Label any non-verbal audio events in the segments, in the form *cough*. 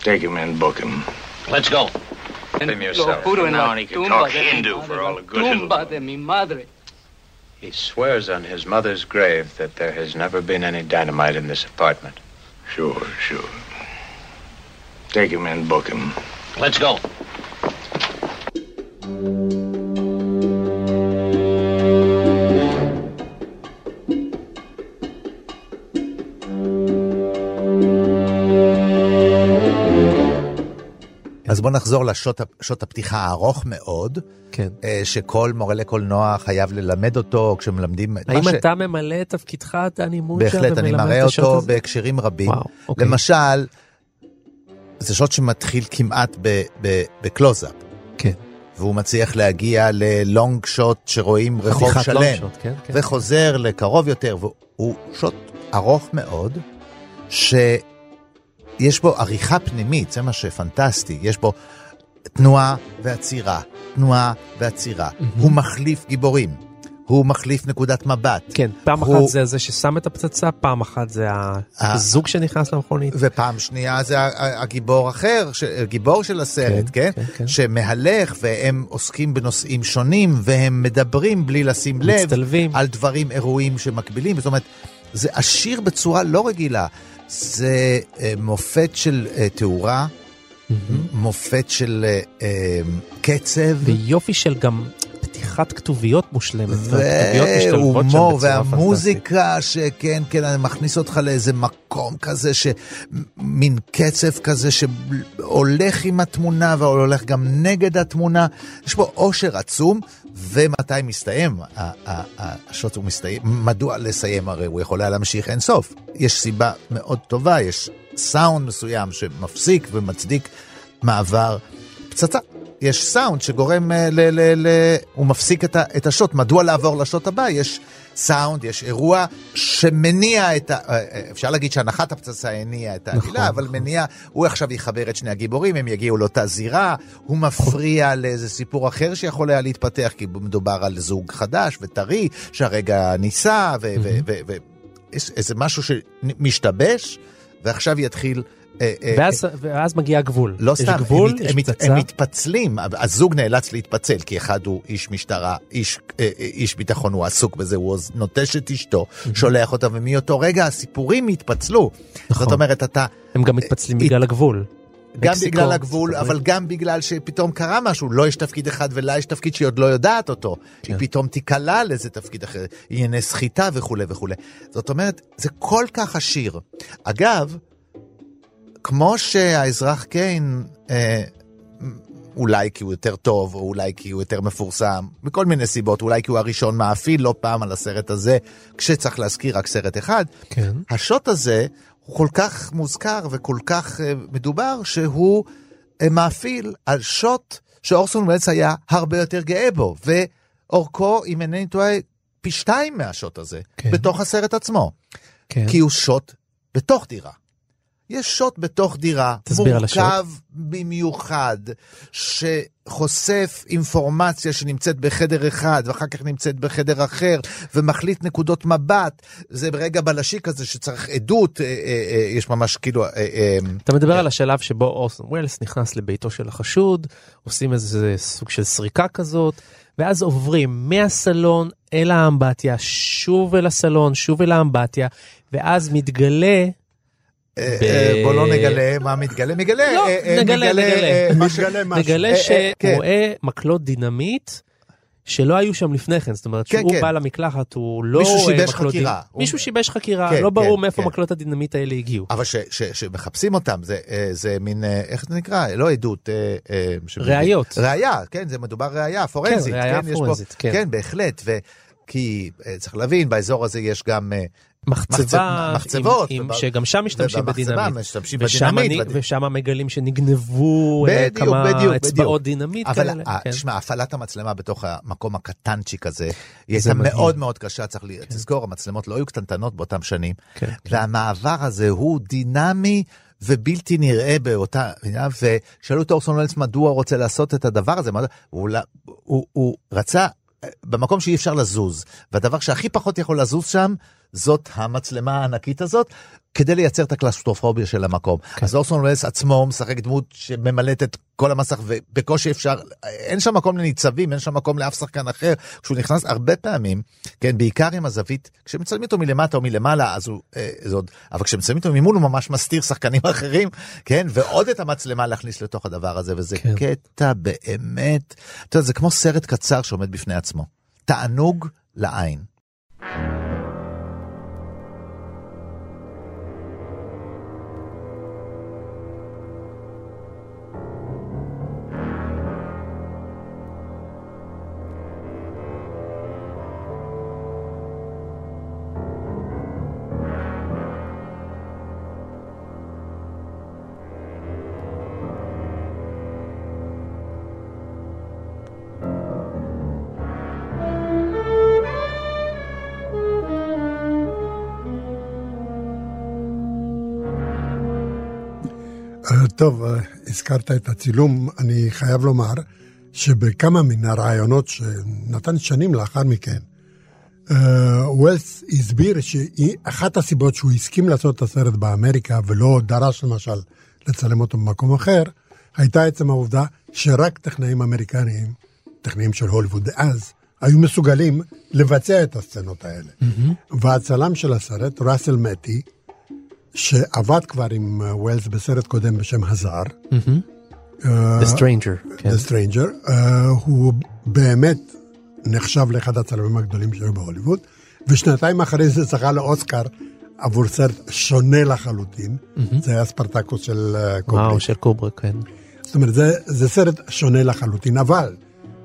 Take him in, book him. Let's go. Him yourself. Lo juro en Now la he can tumba talk de mi Hindu for all the good he'll tumba do. de mi madre. He swears on his mother's grave that there has never been any dynamite in this apartment. Sure, sure. Take him in, book him. Let's go. אז בוא נחזור לשוט שוט הפתיחה הארוך מאוד, כן. אה, שכל מורה לקולנוע חייב ללמד אותו כשמלמדים את האם ש... אתה ממלא את תפקידך, דני מונצ'ה, בהחלט, אני מראה את אותו? בהקשרים רבים. וואו, אוקיי. למשל, זה שוט שמתחיל כמעט בקלוזאפ. כן. והוא מצליח להגיע ללונג שוט שרואים רחוב שלם. שוט, כן, כן. וחוזר לקרוב יותר, והוא שוט ארוך מאוד, שיש בו עריכה פנימית, זה מה שפנטסטי, יש בו תנועה ועצירה, תנועה ועצירה. הוא מחליף גיבורים, הוא מחליף נקודת מבט. כן, פעם הוא- אחת זה זה ששם את הפצצה, פעם אחת זה הזוג שנכנס למכונית. ופעם שנייה זה הגיבור אחר, הגיבור של הסרט, כן? כן, כן. שמהלך והם עוסקים בנושאים שונים והם מדברים בלי לשים לב מצטלבים. על דברים, אירועים שמקבילים. זאת אומרת, זה עשיר בצורה לא רגילה. זה אה, מופת של אה, תאורה, מופת של אה, קצב. ויופי של גם פתיחת כתוביות מושלמת. והומור. והמוזיקה שכן כן אני מכניס אותך לאיזה מקום כזה שמין קצב כזה שהולך עם התמונה והולך גם נגד התמונה יש פה אושר עצום ומתי מסתיים השוט הוא מסתיים מדוע לסיים הרי הוא יכול היה להמשיך אין סוף יש סיבה מאוד טובה יש סאונד מסוים שמפסיק ומצדיק מעבר פצצה. יש סאונד שגורם אה, ל... ל, ל הוא מפסיק את, ה, את השוט. מדוע לעבור לשוט הבא? יש סאונד, יש אירוע שמניע את ה... אה, אה, אפשר להגיד שהנחת הפצצה הניעה את העלילה, נכון, אבל מניע... הוא עכשיו יחבר את שני הגיבורים, הם יגיעו לאותה זירה, הוא מפריע לאיזה סיפור אחר שיכול היה להתפתח, כי מדובר על זוג חדש וטרי, שהרגע נישא, ו... ו, ו, ו יש איזה משהו שמשתבש, ועכשיו יתחיל... אה, אה, ואז- ואז מגיע הגבול. לא סתם, גבול, הם, מת- הם, מתפצלים, הזוג נאלץ להתפצל, כי אחד הוא איש משטרה, איש, אה, אה, איש ביטחון, הוא עסוק בזה, הוא נוטש את אשתו, שולח אותה, ומאותו רגע הסיפורים התפצלו. נכון. זאת אומרת, אתה, הם גם מתפצלים אה, בגלל הגבול. גם מקסיקו, בגלל הגבול, אבל הברית. גם בגלל שפתאום קרה משהו, לא יש תפקיד אחד ולה יש תפקיד שהיא עוד לא יודעת אותו. כן. היא פתאום תיקלע לאיזה תפקיד אחר, ענייני סחיטה וכולי וכולי. זאת אומרת, זה כל כך עשיר. אגב, כמו שהאזרח קיין, אה, אולי כי הוא יותר טוב, או אולי כי הוא יותר מפורסם, מכל מיני סיבות, אולי כי הוא הראשון מאפיל לא פעם על הסרט הזה, כשצריך להזכיר רק סרט אחד. כן. השוט הזה הוא כל כך מוזכר וכל כך אה, מדובר, שהוא אה, מאפיל על שוט שאורסון וולס היה הרבה יותר גאה בו, ואורכו, אם אינני טועה, פי שתיים מהשוט הזה, כן. בתוך הסרט עצמו. כן. כי הוא שוט בתוך דירה. יש שוט בתוך דירה, תסביר על השוט. מורכב במיוחד, שחושף אינפורמציה שנמצאת בחדר אחד ואחר כך נמצאת בחדר אחר, ומחליט נקודות מבט. זה ברגע בלשי כזה שצריך עדות, אה, אה, אה, יש ממש כאילו... אה, אה, אתה מדבר על השלב שבו אורסון ווילס נכנס לביתו של החשוד, עושים איזה סוג של סריקה כזאת, ואז עוברים מהסלון אל האמבטיה, שוב אל הסלון, שוב אל האמבטיה, ואז מתגלה... אה, אה, בוא לא נגלה מה מתגלה, מגלה, לא, אה, אה, נגלה, מגלה, נגלה. אה, מה ש- מתגלה משהו. מגלה אה, אה, שהוא כן. מקלות דינמיט שלא היו שם לפני כן, זאת אומרת כן, שהוא כן. בא למקלחת, הוא לא מישהו שיבש מקלות חקירה. דינ- הוא- מישהו שיבש חקירה, כן, לא ברור כן, מאיפה כן. מקלות הדינמיט האלה הגיעו. אבל ש- ש- שמחפשים אותם, זה, זה מין, איך זה נקרא? לא עדות. ראיות. ראיה, כן, זה מדובר ראיה פורנזית. ראיה יש פה- פורנזית, כן. כן, בהחלט. ו... כי צריך להבין, באזור הזה יש גם מחצבה, מחצ- מחצבות, עם, עם, וב- שגם שם משתמשים בדינמיט. משתמשים ושם בדינמיט, אני- ושם מגלים שנגנבו אה, בדיוק, כמה בדיוק, אצבעות בדיוק. דינמיט אבל כאלה. כן. תשמע, הפעלת המצלמה בתוך המקום הקטנצ'יק הזה, היא הייתה. מאוד מאוד קשה, צריך ל- לזכור, המצלמות לא היו קטנטנות באותם שנים. כן, והמעבר הזה הוא דינמי ובלתי נראה באותה, ושאלו את אורסון וולס מדוע הוא רוצה לעשות את הדבר הזה, הוא, הוא, הוא רצה במקום שאי אפשר לזוז, והדבר שהכי פחות יכול לזוז שם, זאת המצלמה הענקית הזאת, כדי לייצר את הקלסטרופוביה של המקום. כן. אז אורסון וולס עצמו משחק דמות שממלאת את כל המסך, ובקושי אפשר, אין שם מקום לניצבים, אין שם מקום לאף שחקן אחר. כשהוא נכנס הרבה פעמים, כן, בעיקר עם הזווית, כשמצלמים אותו מלמטה או מלמעלה, אז הוא, אה, זה עוד, אבל כשמצלמים אותו ממול הוא ממש מסתיר שחקנים *laughs* אחרים, כן, ועוד את המצלמה להכניס לתוך הדבר הזה, וזה כן. קטע באמת, אתה יודע, זה כמו סרט קצר שעומד בפני עצמו. תענוג לעין. טוב, אה, הזכרת את הצילום, אני חייב לומר שבכמה מן הרעיונות שנתן שנים לאחר מכן, אה, ווילס הסביר שאחת הסיבות שהוא הסכים לעשות את הסרט באמריקה ולא דרש למשל לצלם אותו במקום אחר, הייתה עצם העובדה שרק טכנאים אמריקניים, טכנאים של הוליווד אז, היו מסוגלים לבצע את הסצנות האלה. Mm-hmm. והצלם של הסרט, ראסל מתי, שעבד כבר עם אה, ווילס בסרט קודם בשם הזר. The Stranger. כן. The Stranger. Uh, הוא באמת נחשב לאחד הצלמים הגדולים שהיו בהוליווד, ושנתיים אחרי זה זכה לאוסקר עבור סרט שונה לחלוטין. זה היה ספרטקוס של קובריק. וואו, של קובריק, כן. זאת אומרת, זה, זה סרט שונה לחלוטין, אבל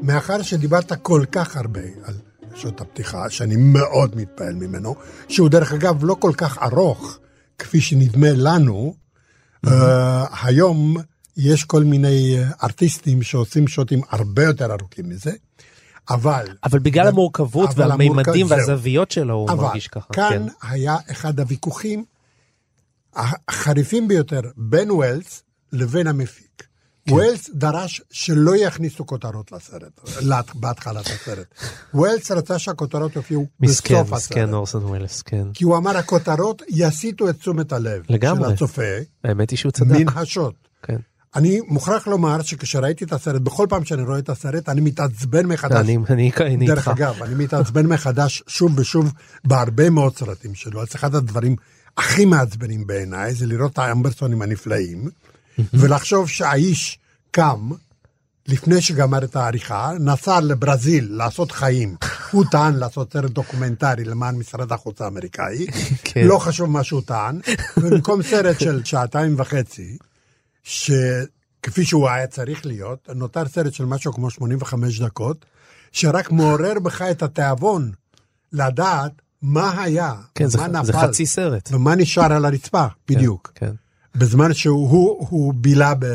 מאחר שדיברת כל כך הרבה על שעות הפתיחה, שאני מאוד מתפעל ממנו, שהוא דרך אגב לא כל כך ארוך, כפי שנדמה לנו, mm-hmm. uh, היום יש כל מיני ארטיסטים שעושים שוטים הרבה יותר ארוכים מזה, אבל... אבל בגלל המורכבות והמימדים והזוויות שלו הוא מרגיש ככה. אבל כאן כן. היה אחד הוויכוחים החריפים ביותר בין ווילס לבין המפיק. כן. ווילס דרש שלא יכניסו כותרות לסרט, בהתחלת הסרט. ווילס רצה שהכותרות יופיעו בסוף הסרט. מסכן אורסון ווילס, כן. כי הוא אמר הכותרות יסיטו את תשומת הלב לגמרי. של הצופה. האמת היא שהוא צדק. מן השוט. כן. אני מוכרח לומר שכשראיתי את הסרט, בכל פעם שאני רואה את הסרט, אני מתעצבן מחדש. אני, אני, אני דרך איתך. אגב, אני מתעצבן מחדש שוב ושוב בהרבה מאוד סרטים שלו. אז אחד הדברים הכי מעצבנים בעיניי זה לראות את האמברסונים הנפלאים. ולחשוב שהאיש קם לפני שגמר את העריכה, נסע לברזיל לעשות חיים. *laughs* הוא טען לעשות סרט דוקומנטרי למען משרד החוץ האמריקאי, *laughs* כן. לא חשוב מה שהוא טען, *laughs* ובמקום סרט של שעתיים וחצי, שכפי שהוא היה צריך להיות, נותר סרט של משהו כמו 85 דקות, שרק מעורר בך את התיאבון לדעת מה היה, כן, מה זה, נפל, זה חצי סרט. ומה נשאר על הרצפה, כן, בדיוק. כן. בזמן שהוא הוא, הוא בילה ב,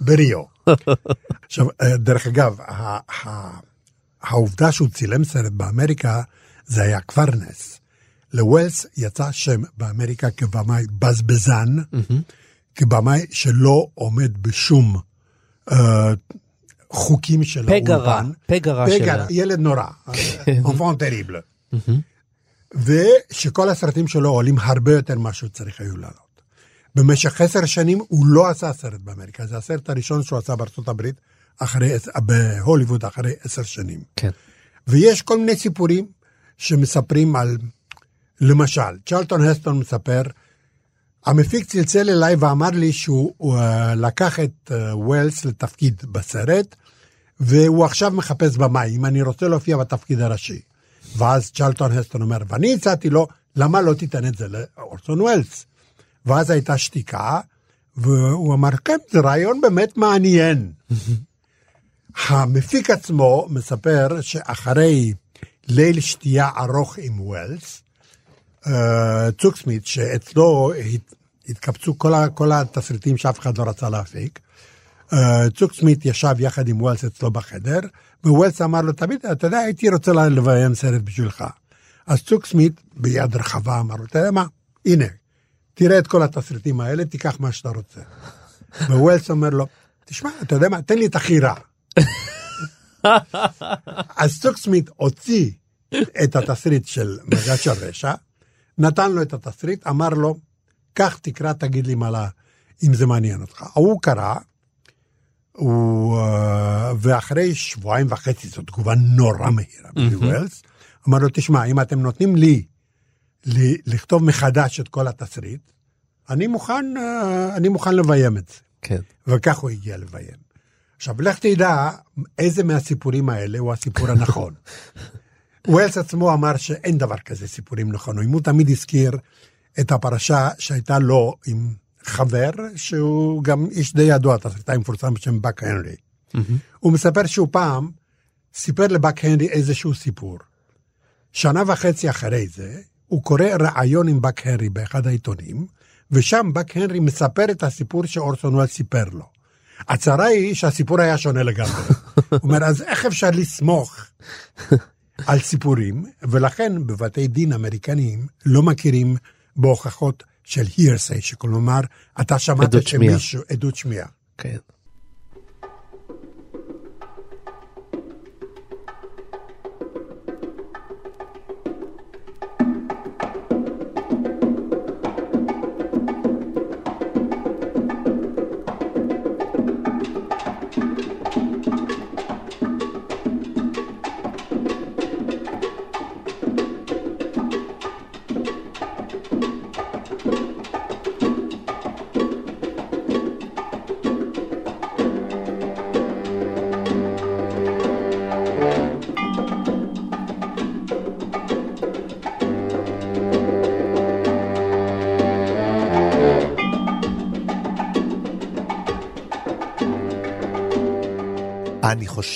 בריו. *laughs* עכשיו, אה, דרך אגב, העובדה שהוא צילם סרט באמריקה, זה היה כבר נס. לווילס יצא שם באמריקה כבמאי בזבזן, כבמאי שלא עומד בשום uh, חוקים של האולפן. פגרה, פגרה של... ילד נורא, אופן טריבל. ושכל הסרטים שלו עולים הרבה יותר ממה שהוא צריך היו לעלות. במשך עשר שנים הוא לא עשה סרט באמריקה, זה הסרט הראשון שהוא עשה בארצות הברית, אחרי, בהוליווד אחרי עשר שנים. כן. ויש כל מיני סיפורים שמספרים על, למשל, צ'רלטון הסטון מספר, המפיק צלצל אליי ואמר לי שהוא uh, לקח את uh, ווילס לתפקיד בסרט, והוא עכשיו מחפש במאי, אם אני רוצה להופיע בתפקיד הראשי. ואז צ'רלטון הסטון אומר, ואני הצעתי לו, למה לא תיתן את זה לאורסון ווילס? ואז הייתה שתיקה, והוא אמר, כן, זה רעיון באמת מעניין. המפיק עצמו מספר שאחרי ליל שתייה ארוך עם ווילס, אה, צוקסמית, שאצלו התקבצו כל, כל התסריטים שאף אחד לא רצה להפיק, אה, צוקסמית ישב יחד עם ווילס אצלו בחדר, וווילס אמר לו, תמיד, אתה יודע, הייתי רוצה לביים סרט בשבילך. אז צוקסמית ביד רחבה אמר לו, אתה יודע מה, הנה, תראה את כל התסריטים האלה, תיקח מה שאתה רוצה. *laughs* וווילס אומר לו, תשמע, אתה יודע מה, תן לי את הכי רע. *laughs* אז סטוקסמית הוציא את התסריט של מגש של רשע, נתן לו את התסריט, אמר לו, קח תקרא, תגיד לי מה, אם זה מעניין אותך. ההוא קרא, הוא, אה, ואחרי שבועיים וחצי, זו תגובה נורא מהירה בילי ווילס, אמר לו, תשמע, אם אתם נותנים לי לכתוב מחדש את כל התסריט, אני מוכן, אה, אני מוכן לביים את זה. כן. וכך הוא הגיע לביים. עכשיו, לך תדע איזה מהסיפורים האלה הוא הסיפור הנכון. *laughs* ווילס עצמו אמר שאין דבר כזה סיפורים נכונים. הוא תמיד הזכיר את הפרשה שהייתה לו עם חבר, שהוא גם איש די ידוע, התסריטאי מפורסם בשם באק הנרי. הוא מספר שהוא פעם סיפר לבאק הנרי איזשהו סיפור. שנה וחצי אחרי זה, הוא קורא ראיון עם באק הנרי באחד העיתונים, ושם באק הנרי מספר את הסיפור שאורסון וולס סיפר לו. הצרה היא שהסיפור היה שונה לגמרי. הוא אומר, אז איך אפשר לסמוך על סיפורים, ולכן בבתי דין אמריקניים לא מכירים בהוכחות של hearsay, שכלומר, אתה שמעת. שמישהו, עדות שמיעה. כן.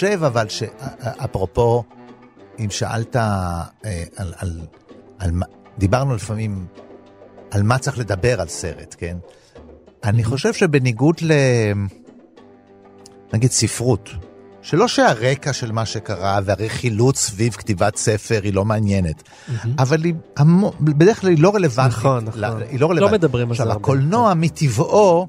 חושב אבל שאפרופו, אם שאלת אה, על, על, על דיברנו לפעמים על מה צריך לדבר על סרט, כן? אני חושב שבניגוד ל... נגיד ספרות, שלא שהרקע של מה שקרה והרכילות סביב כתיבת ספר היא לא מעניינת, אבל היא בדרך כלל היא לא רלוונטית. נכון, נכון. ל- היא לא רלוונטית. לא מדברים על זה עכשיו. הקולנוע מטבעו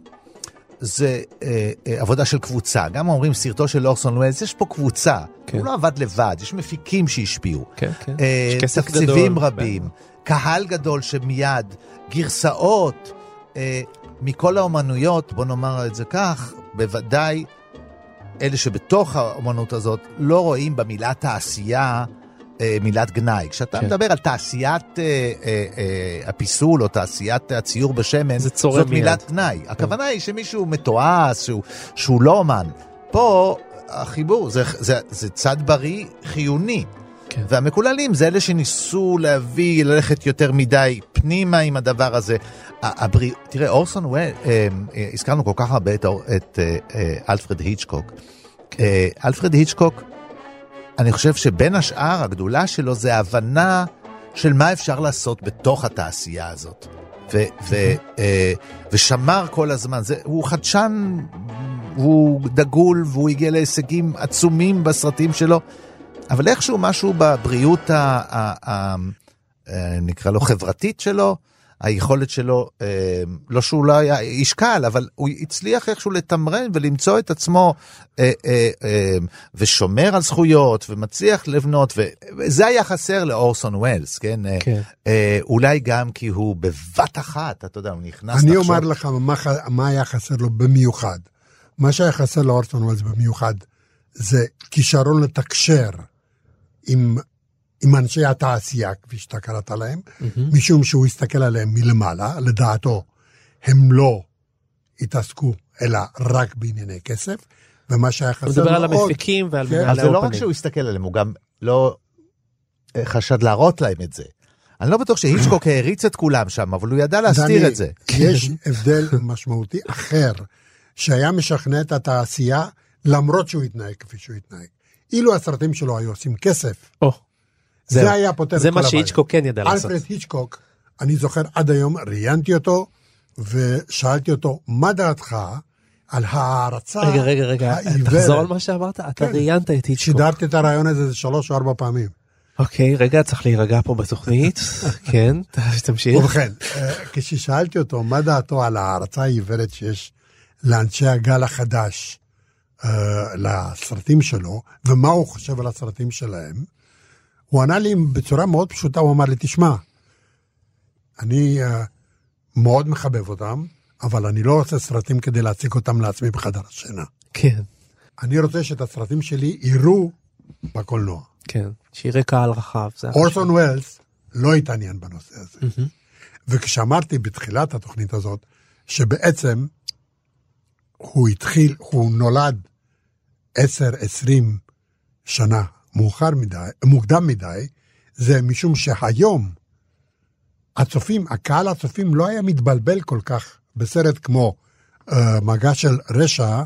זה אה, אה, עבודה של קבוצה. גם אומרים סרטו של אורסון ווילס, יש פה קבוצה. כן. הוא לא עבד לבד, יש מפיקים שהשפיעו. כן, כן. אה, יש כסף תקציבים גדול. רבים, קהל גדול שמיד, גרסאות אה, מכל האומנויות, בוא נאמר את זה כך, בוודאי אלה שבתוך האומנות הזאת לא רואים במילה תעשייה מילת גנאי. כשאתה כן. מדבר על תעשיית אה, אה, אה, הפיסול או תעשיית הציור בשמן, זאת מיד. מילת גנאי. הכוונה היא שמישהו מתועש, שהוא, שהוא לא אומן. פה החיבור זה, זה, זה צד בריא חיוני. כן. והמקוללים זה אלה שניסו להביא, ללכת יותר מדי פנימה עם הדבר הזה. ה- הבריא... תראה, אורסון וול, אה, אה, הזכרנו כל כך הרבה את, את אה, אה, אלפרד היצ'קוק. אה, אלפרד היצ'קוק, אני חושב שבין השאר הגדולה שלו זה ההבנה של מה אפשר לעשות בתוך התעשייה הזאת. ו- ו- אה, ושמר כל הזמן, זה, הוא חדשן, הוא דגול והוא הגיע להישגים עצומים בסרטים שלו, אבל איכשהו משהו בבריאות, ה- ה- ה- אה, נקרא לו חברתית שלו, היכולת שלו, אה, לא שהוא לא היה איש קל, אבל הוא הצליח איכשהו לתמרן ולמצוא את עצמו אה, אה, אה, ושומר על זכויות ומצליח לבנות, וזה היה חסר לאורסון ווילס, כן? כן. אה, אולי גם כי הוא בבת אחת, אתה יודע, הוא נכנס אני לחשוב- אומר לך מה, מה היה חסר לו במיוחד. מה שהיה חסר לאורסון וולס במיוחד זה כישרון לתקשר עם, עם אנשי התעשייה, כפי שאתה קראת להם, משום שהוא הסתכל עליהם מלמעלה, לדעתו הם לא התעסקו אלא רק בענייני כסף, ומה שהיה הוא חסר מדבר לו על עוד, המפיקים ועל כן. אז מנהלי זה לא רק האופנים. שהוא הסתכל עליהם, הוא גם לא אה, חשד להראות להם את זה. אני לא בטוח שהיצ'קוק העריץ את כולם שם, אבל הוא ידע להסתיר את זה. יש *laughs* הבדל משמעותי אחר, שהיה משכנע את התעשייה, למרות שהוא התנהג כפי שהוא התנהג. אילו הסרטים שלו היו עושים כסף, או, זה זהו. היה פותר את זה כל מה הבעיה. שהיצ'קוק כן ידע לעשות. אלפרד היצ'קוק, אני זוכר עד היום, ראיינתי אותו, ושאלתי אותו, מה דעתך על ההערצה רגע, רגע, רגע, העיוורת?" תחזור על מה שאמרת, אתה כן. ראיינת את היצ'קוק. שידרתי את הרעיון הזה איזה שלוש או ארבע פעמים. אוקיי, רגע, צריך להירגע פה בתוכנית. *laughs* כן, תמשיך. ובכן, אה, כששאלתי אותו מה דעתו על ההערצה העיוורת שיש לאנשי הגל החדש, אה, לסרטים שלו, ומה הוא חושב על הסרטים שלהם, הוא ענה לי בצורה מאוד פשוטה, הוא אמר לי, תשמע, אני אה, מאוד מחבב אותם, אבל אני לא רוצה סרטים כדי להציג אותם לעצמי בחדר השינה. כן, אני רוצה שאת הסרטים שלי יראו בקולנוע. כן, שיראה קהל רחב. אורסון ווילס לא התעניין בנושא הזה. וכשאמרתי בתחילת התוכנית הזאת, שבעצם הוא התחיל, הוא נולד 10-20 שנה מאוחר מדי, מוקדם מדי, זה משום שהיום הצופים, הקהל הצופים לא היה מתבלבל כל כך בסרט כמו uh, מגע של רשע,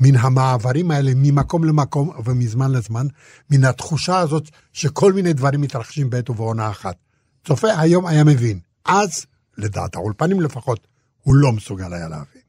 מן המעברים האלה ממקום למקום ומזמן לזמן, מן התחושה הזאת שכל מיני דברים מתרחשים בעת ובעונה אחת. צופה היום היה מבין. אז, לדעת האולפנים לפחות, הוא לא מסוגל היה להבין.